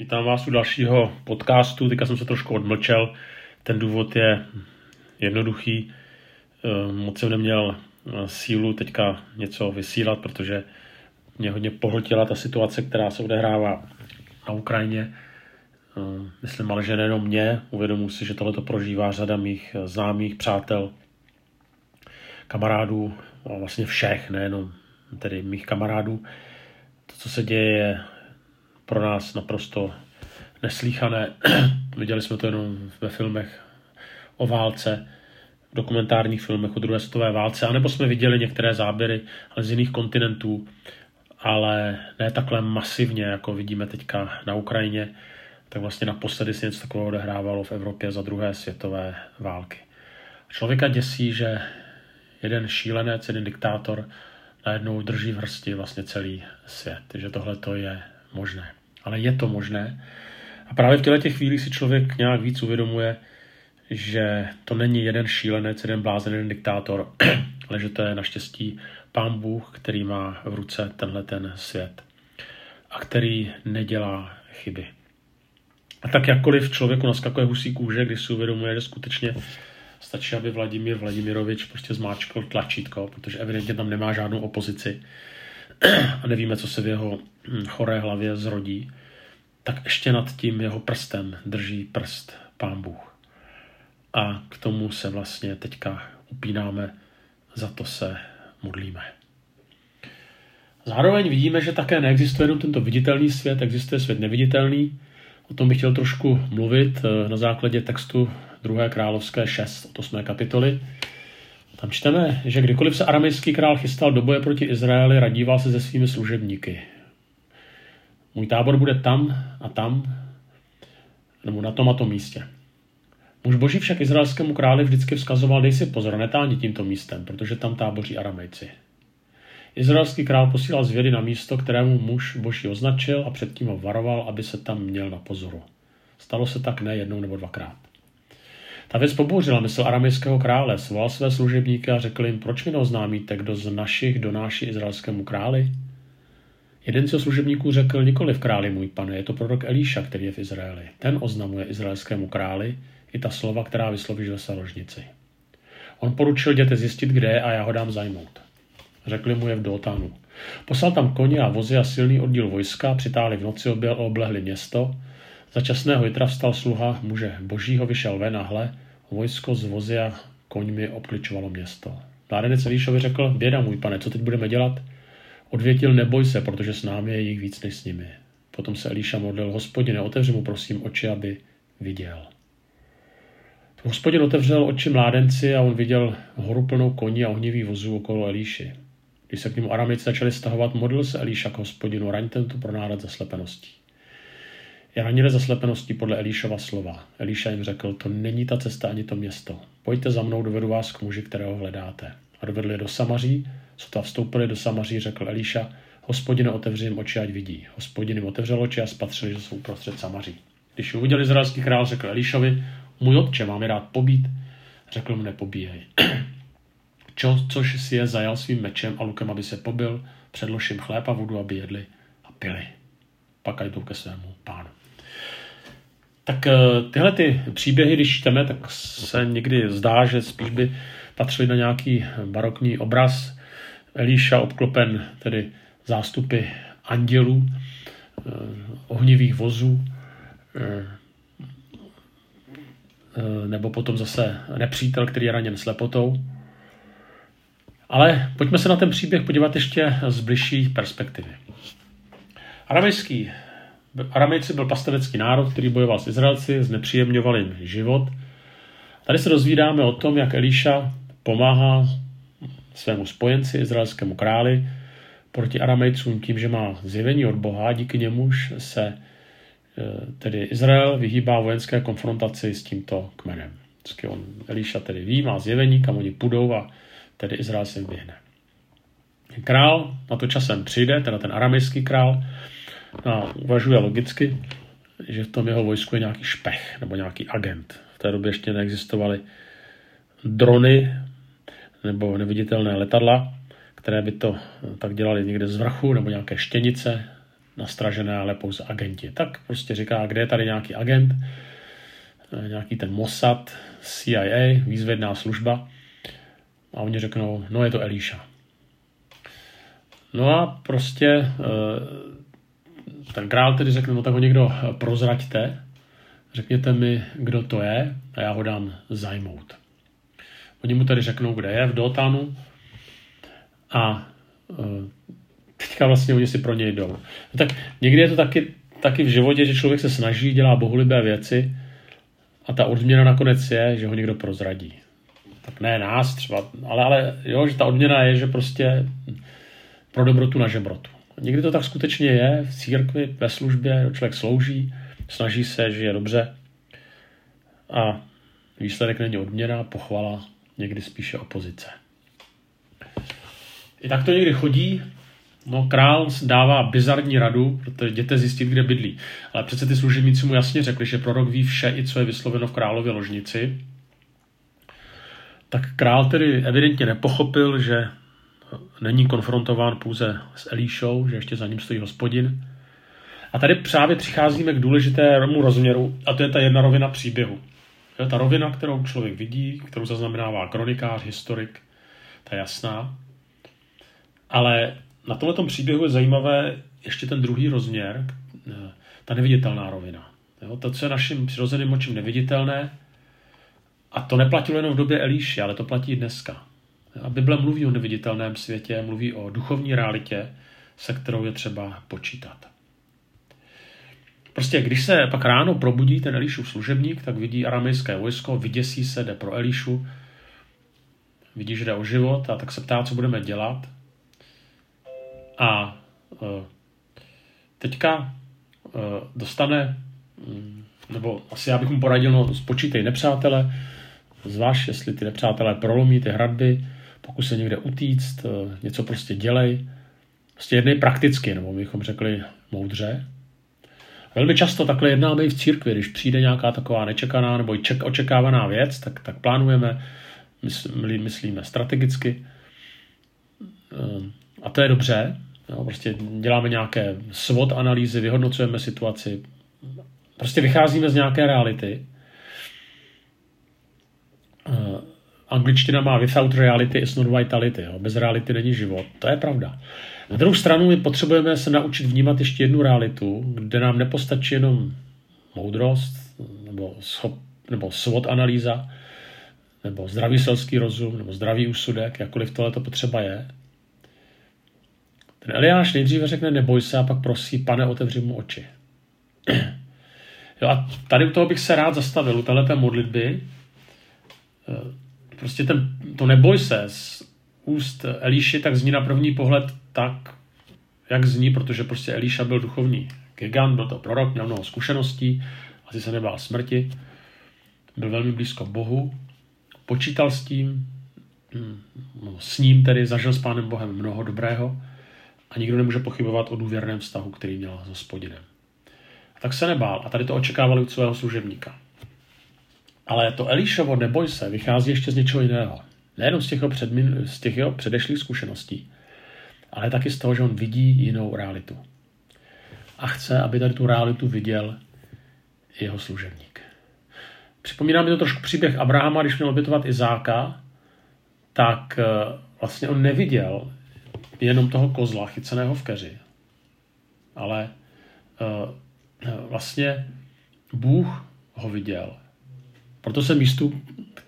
Vítám vás u dalšího podcastu. Teďka jsem se trošku odmlčel. Ten důvod je jednoduchý. Eh, moc jsem neměl eh, sílu teďka něco vysílat, protože mě hodně pohltila ta situace, která se odehrává na Ukrajině. Eh, myslím ale, že nejenom mě. Uvědomuji si, že tohle to prožívá řada mých známých, přátel, kamarádů vlastně všech, nejenom tedy mých kamarádů. To, co se děje, je pro nás naprosto neslíchané. Viděli jsme to jenom ve filmech o válce, v dokumentárních filmech o druhé světové válce, anebo jsme viděli některé záběry ale z jiných kontinentů, ale ne takhle masivně, jako vidíme teďka na Ukrajině, tak vlastně naposledy se něco takového odehrávalo v Evropě za druhé světové války. Člověka děsí, že jeden šílenec, jeden diktátor najednou drží v hrsti vlastně celý svět, že tohle to je možné ale je to možné. A právě v těchto těch chvílích si člověk nějak víc uvědomuje, že to není jeden šílenec, jeden blázen, jeden diktátor, ale že to je naštěstí pán Bůh, který má v ruce tenhle ten svět a který nedělá chyby. A tak jakkoliv člověku naskakuje husí kůže, když si uvědomuje, že skutečně stačí, aby Vladimír Vladimirovič prostě zmáčkl tlačítko, protože evidentně tam nemá žádnou opozici a nevíme, co se v jeho hm, choré hlavě zrodí, tak ještě nad tím jeho prstem drží prst pán Bůh. A k tomu se vlastně teďka upínáme, za to se modlíme. Zároveň vidíme, že také neexistuje jenom tento viditelný svět, existuje svět neviditelný. O tom bych chtěl trošku mluvit eh, na základě textu 2. královské 6, od 8. kapitoly. Tam čteme, že kdykoliv se aramejský král chystal do boje proti Izraeli, radíval se se svými služebníky. Můj tábor bude tam a tam, nebo na tom a tom místě. Muž boží však izraelskému králi vždycky vzkazoval, dej si pozor, netáhni tímto místem, protože tam táboří aramejci. Izraelský král posílal zvědy na místo, kterému muž boží označil a předtím ho varoval, aby se tam měl na pozoru. Stalo se tak ne jednou nebo dvakrát. Ta věc pobouřila mysl aramejského krále, svolal své služebníky a řekl jim, proč mi neoznámíte, kdo z našich donáší izraelskému králi? Jeden z služebníků řekl, nikoli v králi můj pane, je to prorok Elíša, který je v Izraeli. Ten oznamuje izraelskému králi i ta slova, která vyslovíš ve saložnici. On poručil děte zjistit, kde je a já ho dám zajmout. Řekli mu je v Dotanu. Poslal tam koně a vozy a silný oddíl vojska, přitáhli v noci objel, oblehli město. Za časného jitra vstal sluha muže božího, vyšel ven a hle, vojsko z vozy a koňmi obkličovalo město. Mládenec Elíšovi řekl, běda můj pane, co teď budeme dělat? Odvětil, neboj se, protože s námi je jich víc než s nimi. Potom se Elíša modlil, hospodine, otevři mu prosím oči, aby viděl. Hospodin otevřel oči mládenci a on viděl horu plnou koní a ohnivý vozů okolo Elíši. Když se k němu Aramici začali stahovat, modlil se Elíša k hospodinu, raň tento pro národ zaslepeností. Je ranili zaslepeností podle Elíšova slova. Elíša jim řekl, to není ta cesta ani to město. Pojďte za mnou, dovedu vás k muži, kterého hledáte. A dovedli je do Samaří, ta vstoupili do Samaří, řekl Elíša, hospodine otevři jim oči, ať vidí. Hospodin jim otevřel oči a spatřili, že jsou prostřed Samaří. Když uviděl izraelský král, řekl Elíšovi, můj otče, mám je rád pobít. Řekl mu, nepobíhej. Čo, což si je zajal svým mečem a lukem, aby se pobil, předlož jim chléb a vodu, aby jedli a pili. Pak jdou ke svému pánu. Tak eh, tyhle ty příběhy, když čteme, tak se někdy zdá, že spíš by patřili na nějaký barokní obraz Elíša obklopen tedy zástupy andělů, eh, ohnivých vozů, eh, eh, nebo potom zase nepřítel, který je raněn slepotou. Ale pojďme se na ten příběh podívat ještě z bližší perspektivy. Aramejský, Aramejci byl pastovecký národ, který bojoval s Izraelci, znepříjemňoval jim život. Tady se dozvídáme o tom, jak Elíša pomáhá svému spojenci, izraelskému králi, proti Aramejcům tím, že má zjevení od Boha, díky němuž se e, tedy Izrael vyhýbá vojenské konfrontaci s tímto kmenem. Vždycky on, Elíša tedy ví, má zjevení, kam oni půjdou a tedy Izrael se vyhne. Král na to časem přijde, teda ten aramejský král, a uvažuje logicky, že v tom jeho vojsku je nějaký špech nebo nějaký agent. V té době ještě neexistovaly drony, nebo neviditelné letadla, které by to tak dělali někde z vrchu, nebo nějaké štěnice, nastražené, ale pouze agenti. Tak prostě říká, kde je tady nějaký agent, eh, nějaký ten Mossad, CIA, výzvědná služba. A oni řeknou, no je to Elíša. No a prostě eh, ten král tedy řekne, no tak ho někdo prozraďte, řekněte mi, kdo to je a já ho dám zajmout. Oni mu tedy řeknou, kde je, v Dotánu a eh, teďka vlastně oni si pro něj jdou. No tak někdy je to taky, taky v životě, že člověk se snaží, dělá bohulibé věci a ta odměna nakonec je, že ho někdo prozradí. Tak ne nás třeba, ale, ale jo, že ta odměna je, že prostě pro dobrotu na žebrotu. Někdy to tak skutečně je v církvi, ve službě, člověk slouží, snaží se, že je dobře a výsledek není odměna, pochvala, někdy spíše opozice. I tak to někdy chodí, No, král dává bizarní radu, protože jděte zjistit, kde bydlí. Ale přece ty služebníci mu jasně řekli, že prorok ví vše, i co je vysloveno v králově ložnici. Tak král tedy evidentně nepochopil, že není konfrontován pouze s Elíšou, že ještě za ním stojí hospodin. A tady právě přicházíme k důležitému rozměru, a to je ta jedna rovina příběhu. Je ta rovina, kterou člověk vidí, kterou zaznamenává kronikář, historik, ta je jasná. Ale na tomto příběhu je zajímavé ještě ten druhý rozměr, ta neviditelná rovina. Jo, to, co je naším přirozeným očím neviditelné, a to neplatilo jenom v době Elíši, ale to platí i dneska. A Bible mluví o neviditelném světě, mluví o duchovní realitě, se kterou je třeba počítat. Prostě když se pak ráno probudí ten Elíšův služebník, tak vidí aramejské vojsko, vyděsí se, jde pro Elíšu, vidí, že jde o život a tak se ptá, co budeme dělat. A e, teďka e, dostane, mm, nebo asi já bych mu poradil, no spočítej nepřátele, zváž, jestli ty nepřátelé prolomí ty hradby, pokud se někde utíct, e, něco prostě dělej. Prostě jednej prakticky, nebo bychom řekli moudře. Velmi často takhle jednáme i v církvi, když přijde nějaká taková nečekaná nebo ček, očekávaná věc, tak, tak plánujeme, myslí, myslíme strategicky. A to je dobře, Jo, prostě děláme nějaké SWOT analýzy, vyhodnocujeme situaci, prostě vycházíme z nějaké reality. Angličtina má without reality is not vitality. Jo. Bez reality není život. To je pravda. Na druhou stranu my potřebujeme se naučit vnímat ještě jednu realitu, kde nám nepostačí jenom moudrost nebo, schop, nebo SWOT analýza, nebo zdravý selský rozum, nebo zdravý úsudek, jakkoliv tohle to potřeba je, ten Eliáš nejdříve řekne neboj se a pak prosí, pane, otevři mu oči. jo, a tady u toho bych se rád zastavil, u této modlitby. Prostě ten, to neboj se z úst Elíši tak zní na první pohled tak, jak zní, protože prostě Elíša byl duchovní gigant, byl to prorok, měl mnoho zkušeností, asi se nebál smrti, byl velmi blízko Bohu, počítal s tím, hm, no, s ním tedy zažil s Pánem Bohem mnoho dobrého a nikdo nemůže pochybovat o důvěrném vztahu, který měl s hospodinem. A tak se nebál a tady to očekávali od svého služebníka. Ale to Elišovo neboj se vychází ještě z něčeho jiného. Nejenom z těch, jeho předmin, z těch jeho předešlých zkušeností, ale taky z toho, že on vidí jinou realitu. A chce, aby tady tu realitu viděl jeho služebník. Připomíná mi to trošku příběh Abrahama, když měl obětovat Izáka, tak eh, vlastně on neviděl jenom toho kozla chyceného v keři. Ale uh, vlastně Bůh ho viděl. Proto se místu,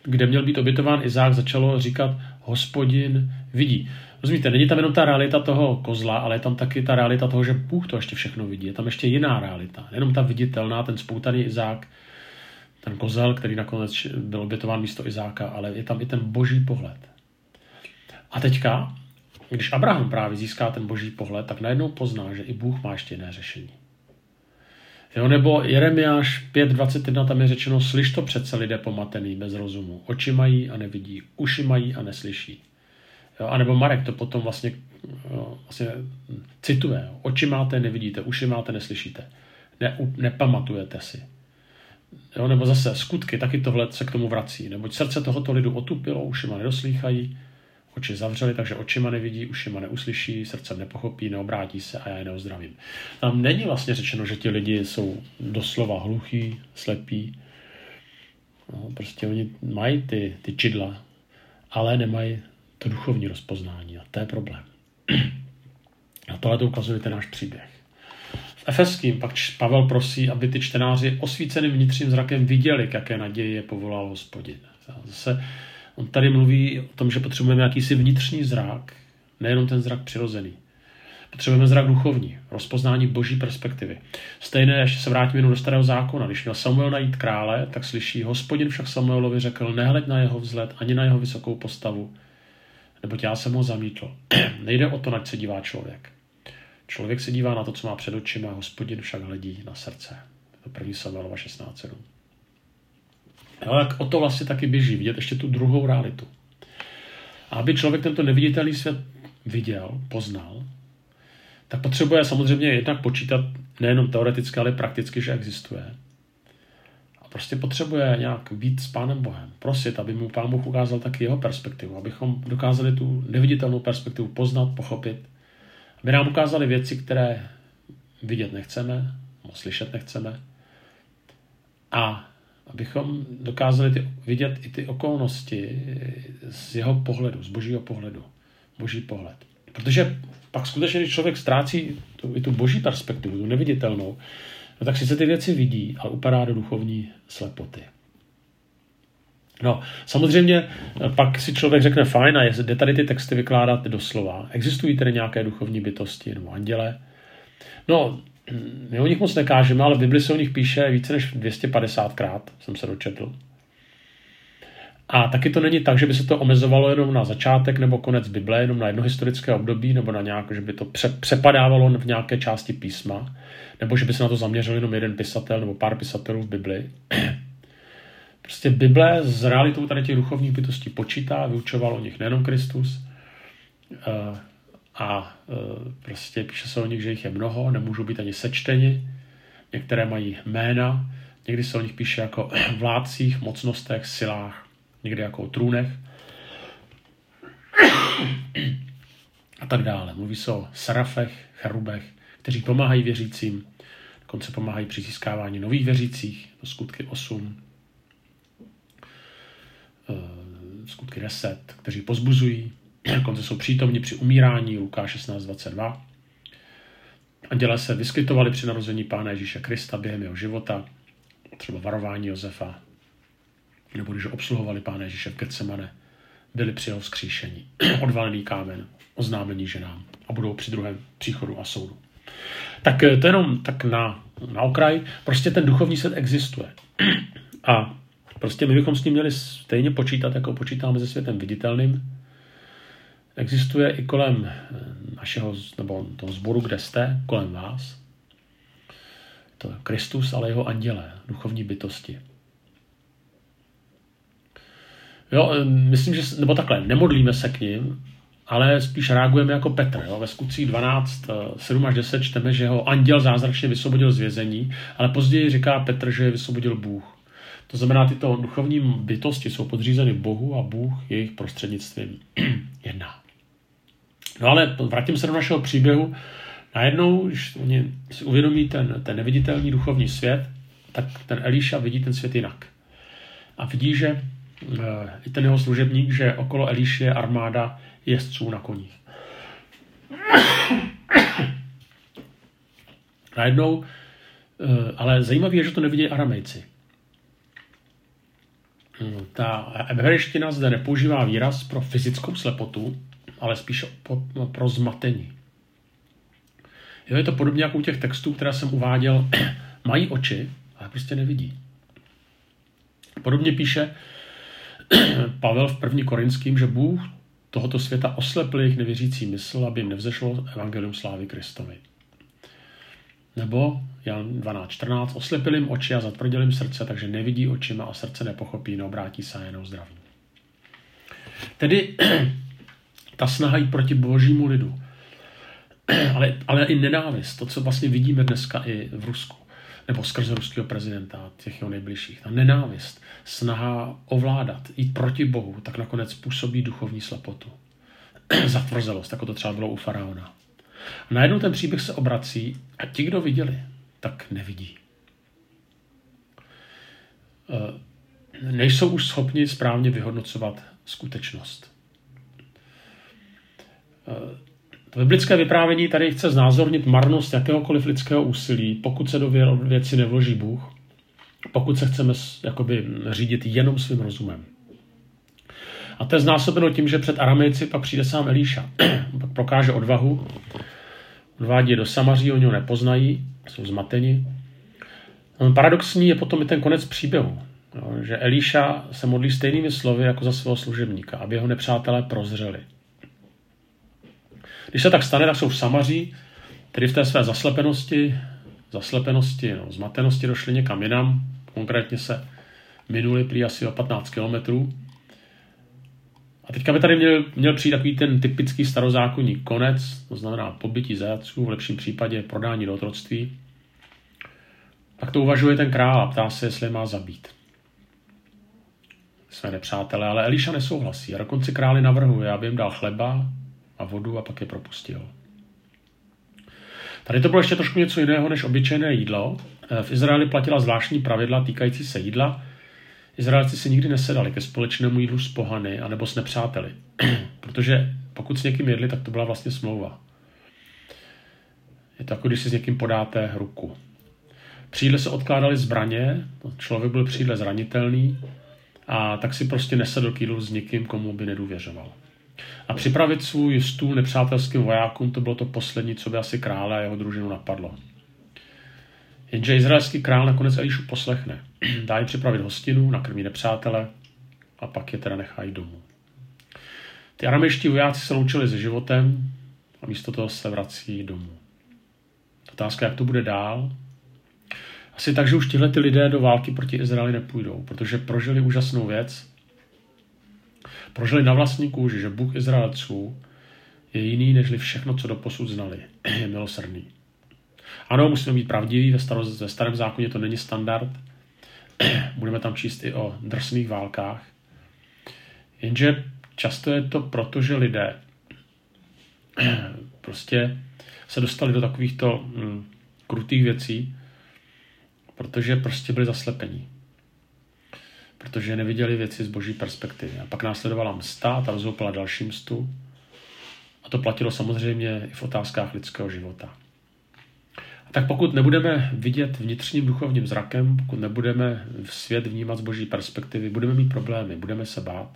kde měl být obětován Izák, začalo říkat hospodin vidí. Rozumíte, není tam jenom ta realita toho kozla, ale je tam taky ta realita toho, že Bůh to ještě všechno vidí. Je tam ještě jiná realita. Jenom ta viditelná, ten spoutaný Izák, ten kozel, který nakonec byl obětován místo Izáka, ale je tam i ten boží pohled. A teďka když Abraham právě získá ten boží pohled, tak najednou pozná, že i Bůh má ještě jiné řešení. Jo, nebo Jeremiáš 5.21 tam je řečeno, slyš to přece lidé pomatený bez rozumu. Oči mají a nevidí, uši mají a neslyší. Jo, a nebo Marek to potom vlastně, vlastně cituje. Jo. Oči máte, nevidíte, uši máte, neslyšíte. Ne, nepamatujete si. Jo, nebo zase skutky, taky tohle se k tomu vrací. Neboť srdce tohoto lidu otupilo, uši má nedoslýchají, Oči zavřeli, takže očima nevidí, ušima neuslyší, srdcem nepochopí, neobrátí se a já je neozdravím. Tam není vlastně řečeno, že ti lidi jsou doslova hluchí, slepí. No, prostě oni mají ty, ty čidla, ale nemají to duchovní rozpoznání a to je problém. A tohle to ukazuje ten náš příběh. V Efeským pak Pavel prosí, aby ty čtenáři osvíceným vnitřním zrakem viděli, k jaké naději je povolal hospodin. Zase on tady mluví o tom, že potřebujeme jakýsi vnitřní zrak, nejenom ten zrak přirozený. Potřebujeme zrak duchovní, rozpoznání boží perspektivy. Stejné, ještě se vrátím jenom do starého zákona. Když měl Samuel najít krále, tak slyší, hospodin však Samuelovi řekl, nehleď na jeho vzhled ani na jeho vysokou postavu, nebo já jsem ho zamítl. Nejde o to, na se dívá člověk. Člověk se dívá na to, co má před očima, hospodin však hledí na srdce. To první Samuelova 16.7. Ale o to vlastně taky běží, vidět ještě tu druhou realitu. A aby člověk tento neviditelný svět viděl, poznal, tak potřebuje samozřejmě jednak počítat nejenom teoreticky, ale prakticky, že existuje. A prostě potřebuje nějak být s Pánem Bohem, prosit, aby mu Pán Bůh ukázal taky jeho perspektivu, abychom dokázali tu neviditelnou perspektivu poznat, pochopit, aby nám ukázali věci, které vidět nechceme, slyšet nechceme, a abychom dokázali ty, vidět i ty okolnosti z jeho pohledu, z božího pohledu, boží pohled. Protože pak skutečně, když člověk ztrácí tu, i tu boží perspektivu, tu neviditelnou, no tak sice ty věci vidí, ale upadá do duchovní slepoty. No, samozřejmě pak si člověk řekne, fajn, a jde tady ty texty vykládat doslova. Existují tedy nějaké duchovní bytosti nebo anděle? No, my o nich moc nekážeme, ale v Bibli se o nich píše více než 250 krát, jsem se dočetl. A taky to není tak, že by se to omezovalo jenom na začátek nebo konec Bible, jenom na jedno historické období, nebo na nějak, že by to pře- přepadávalo v nějaké části písma, nebo že by se na to zaměřil jenom jeden pisatel nebo pár pisatelů v Bibli. Prostě Bible s realitou tady těch duchovních bytostí počítá, vyučoval o nich nejenom Kristus, eh, a e, prostě píše se o nich, že jich je mnoho, nemůžou být ani sečteni, některé mají jména, někdy se o nich píše jako vládcích, mocnostech, silách, někdy jako o trůnech a tak dále. Mluví se o serafech, cherubech, kteří pomáhají věřícím, dokonce pomáhají při získávání nových věřících, to skutky 8, e, skutky 10, kteří pozbuzují, dokonce jsou přítomni při umírání, Lukáš 16.22. Anděle se vyskytovali při narození Pána Ježíše Krista během jeho života, třeba varování Josefa, nebo když obsluhovali Pána Ježíše v Getsemane, byli při jeho vzkříšení, odvalený kámen, oznámení ženám a budou při druhém příchodu a soudu. Tak eh, to jenom tak na, na okraj. Prostě ten duchovní svět existuje. A prostě my bychom s ním měli stejně počítat, jako počítáme se světem viditelným, existuje i kolem eh, našeho, nebo toho sboru, kde jste, kolem vás. To je Kristus, ale jeho anděle, duchovní bytosti. Jo, eh, myslím, že, nebo takhle, nemodlíme se k ním, ale spíš reagujeme jako Petr. Jo? Ve skutcích 12, 7 eh, až 10 čteme, že ho anděl zázračně vysvobodil z vězení, ale později říká Petr, že je vysvobodil Bůh. To znamená, tyto duchovní bytosti jsou podřízeny Bohu a Bůh jejich prostřednictvím jedná. No ale vrátím se do našeho příběhu. Najednou, když oni si uvědomí ten, ten neviditelný duchovní svět, tak ten Eliša vidí ten svět jinak. A vidí, že e, i ten jeho služebník, že okolo Eliše je armáda jezdců na koních. Najednou, e, ale zajímavé je, že to nevidí aramejci. Ta hebrejština zde nepoužívá výraz pro fyzickou slepotu, ale spíš no, pro zmatení. Jo, je to podobně jako u těch textů, které jsem uváděl, mají oči, ale prostě nevidí. Podobně píše Pavel v první korinským, že Bůh tohoto světa oslepil jejich nevěřící mysl, aby jim nevzešlo evangelium slávy Kristovi. Nebo Jan 12.14. Oslepil jim oči a zatvrdil jim srdce, takže nevidí očima a srdce nepochopí, neobrátí se a jenom zdraví. Tedy ta snaha jít proti božímu lidu. Ale, ale i nenávist, to, co vlastně vidíme dneska i v Rusku, nebo skrze ruského prezidenta, těch jeho nejbližších. Ta nenávist, snaha ovládat, jít proti Bohu, tak nakonec působí duchovní slepotu. zatvrzelost, jako to třeba bylo u faraona. A najednou ten příběh se obrací a ti, kdo viděli, tak nevidí. E, nejsou už schopni správně vyhodnocovat skutečnost. E, to biblické vyprávění tady chce znázornit marnost jakéhokoliv lidského úsilí, pokud se do věci nevloží Bůh, pokud se chceme jakoby řídit jenom svým rozumem. A to je znásobeno tím, že před Aramejci pak přijde sám Elíša. pak prokáže odvahu, odvádí do Samaří, oni ho nepoznají, jsou zmateni. No, paradoxní je potom i ten konec příběhu, že Elíša se modlí stejnými slovy jako za svého služebníka, aby jeho nepřátelé prozřeli. Když se tak stane, tak jsou v Samaří, tedy v té své zaslepenosti, zaslepenosti, no, zmatenosti došli někam jinam, konkrétně se minuli prý asi o 15 kilometrů. A teďka by tady měl, měl přijít takový ten typický starozákonní konec, to znamená pobytí zajatců, v lepším případě prodání do otroctví. Tak to uvažuje ten král a ptá se, jestli má zabít své nepřátele, ale Eliša nesouhlasí a dokonce králi navrhuje, aby jim dal chleba a vodu a pak je propustil. Tady to bylo ještě trošku něco jiného než obyčejné jídlo. Eh, v Izraeli platila zvláštní pravidla týkající se jídla. Izraelci si nikdy nesedali ke společnému jídlu s pohany anebo s nepřáteli, protože pokud s někým jedli, tak to byla vlastně smlouva. Je to jako když si s někým podáte ruku. Přídle se odkládaly zbraně, člověk byl přídle zranitelný a tak si prostě nesedl k jídlu s někým, komu by nedůvěřoval. A připravit svůj stůl nepřátelským vojákům, to bylo to poslední, co by asi krále a jeho družinu napadlo. Jenže izraelský král nakonec Elišu poslechne. Dá jim připravit hostinu, nakrmí nepřátele a pak je teda nechá jít domů. Ty aramejští vojáci se loučili se životem a místo toho se vrací domů. Otázka, jak to bude dál. Asi tak, že už tyhle ty lidé do války proti Izraeli nepůjdou, protože prožili úžasnou věc, Prožili na vlastní kůži, že Bůh Izraelců je jiný, nežli všechno, co doposud znali. Je milosrdný. Ano, musíme být pravdiví, ve, staro, ve starém zákoně to není standard. Budeme tam číst i o drsných válkách. Jenže často je to proto, že lidé prostě se dostali do takovýchto hm, krutých věcí, protože prostě byli zaslepení protože neviděli věci z boží perspektivy. A pak následovala msta ta rozhoupila další mstu. A to platilo samozřejmě i v otázkách lidského života. A tak pokud nebudeme vidět vnitřním duchovním zrakem, pokud nebudeme v svět vnímat z boží perspektivy, budeme mít problémy, budeme se bát.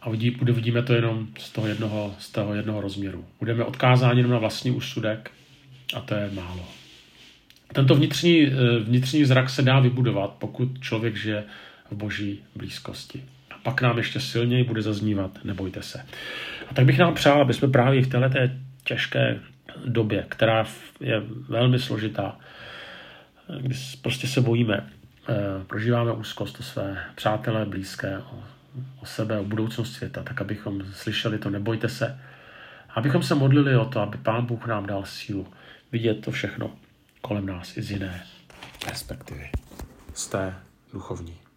A uvidíme to jenom z toho jednoho, z toho jednoho rozměru. Budeme odkázáni jenom na vlastní úsudek a to je málo. Tento vnitřní, eh, vnitřní zrak se dá vybudovat, pokud člověk žije v boží blízkosti. A pak nám ještě silněji bude zaznívat, nebojte se. A tak bych nám přál, aby jsme právě v této těžké době, která je velmi složitá, kdy prostě se bojíme, eh, prožíváme úzkost o své přátelé, blízké, o, o sebe, o budoucnost světa, tak abychom slyšeli to nebojte se, abychom se modlili o to, aby Pán Bůh nám dal sílu vidět to všechno kolem nás i z jiné perspektivy, té duchovní.